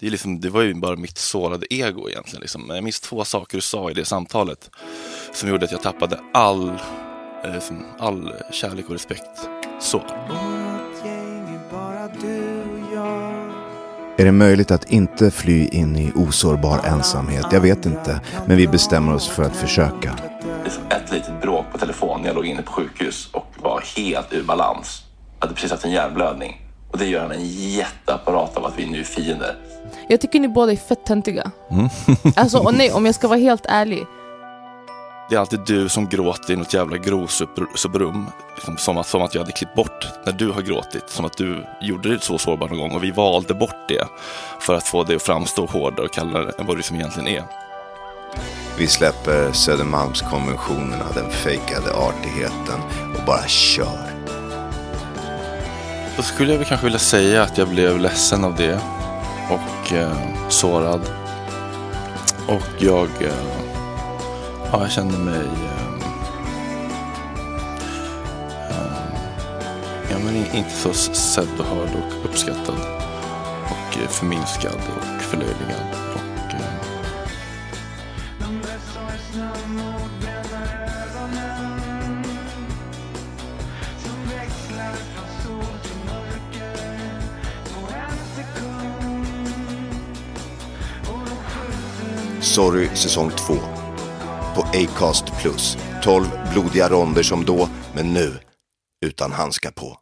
Det, är liksom, det var ju bara mitt sårade ego egentligen. Liksom. Men Jag minns två saker du sa i det samtalet som gjorde att jag tappade all, eh, liksom, all kärlek och respekt. Så. Är det möjligt att inte fly in i osårbar ensamhet? Jag vet inte, men vi bestämmer oss för att försöka. Ett litet bråk på telefon när jag låg inne på sjukhus och var helt ur balans. Jag hade precis haft en hjärnblödning. Och det gör han en jätteapparat av att vi nu är fiender. Jag tycker ni båda är fett töntiga. Alltså, och nej, om jag ska vara helt ärlig. Det är alltid du som gråter i något jävla grovsubrum. Liksom, som, att, som att jag hade klippt bort när du har gråtit. Som att du gjorde det så sårbart någon gång och vi valde bort det. För att få det att framstå hårdare och kallare än vad det som egentligen är. Vi släpper Södermalmskonventionerna, den fejkade artigheten och bara kör. Då skulle jag väl kanske vilja säga att jag blev ledsen av det. Och eh, sårad. Och jag, eh, ja, jag kände mig eh, eh ja, men inte så sedd och hörd och uppskattad. Och eh, förminskad och förlöjligad. Sorry säsong 2. På Acast+. 12 blodiga ronder som då, men nu utan handskar på.